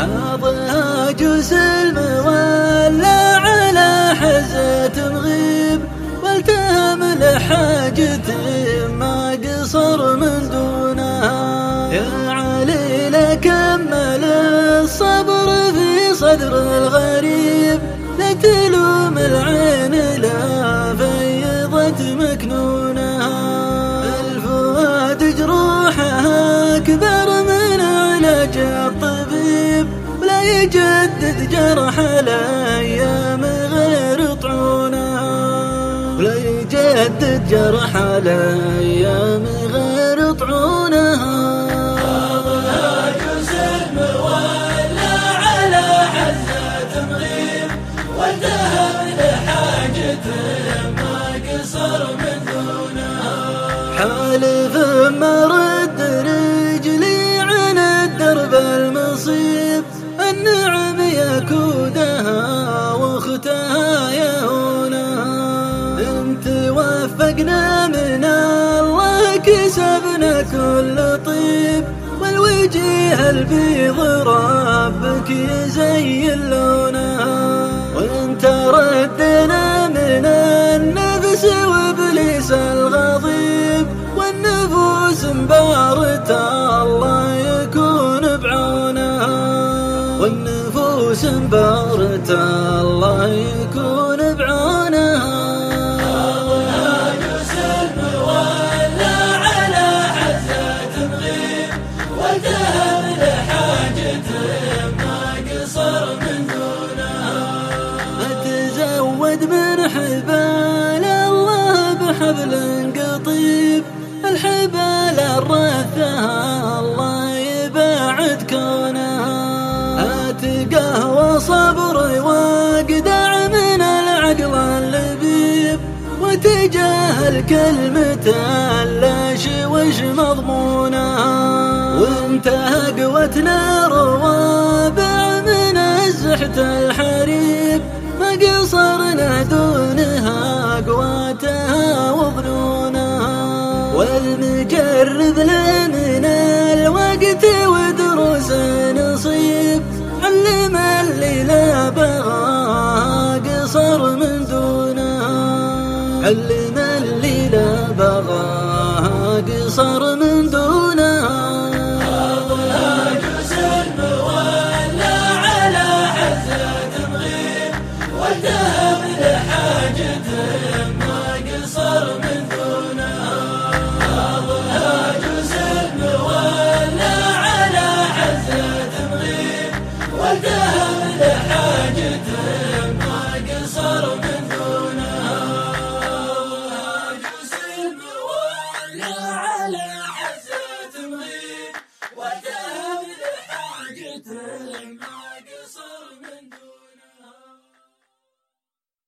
هذا جوز المولى على حزة غيب والتهم لحاجة ما قصر من دونها. يا علي لكمل الصبر في صدر مكنونها الفؤاد جروحها أكبر من علاج الطبيب ولا يجدد جرح الأيام غير طعونها ولا يجدد جرح الأيام غير طعونها حالف ما رد رجلي عن الدرب المصيب النعم يكودها واختها يهونها انت وفقنا من الله كسبنا كل طيب. والوجه البيض ربك يزين لونها النفس وإبليس الغضيب والنفوس مبارت الله يكون بعونها والنفوس مبارت الله يكون بعونها تزود من حبال الرثها الله يبعد كونها هات قهوة صبر وأقدع من العقل اللبيب وتجاهل كلمة الليش وش مضمونها وانتهى قوتنا روابع من الزحت الحريب ما قصرنا دونها قواتها وظنونها. والمجرب لمن لا بغاها قصر من دونها علم اللي لا بغاها قصر من دونها The.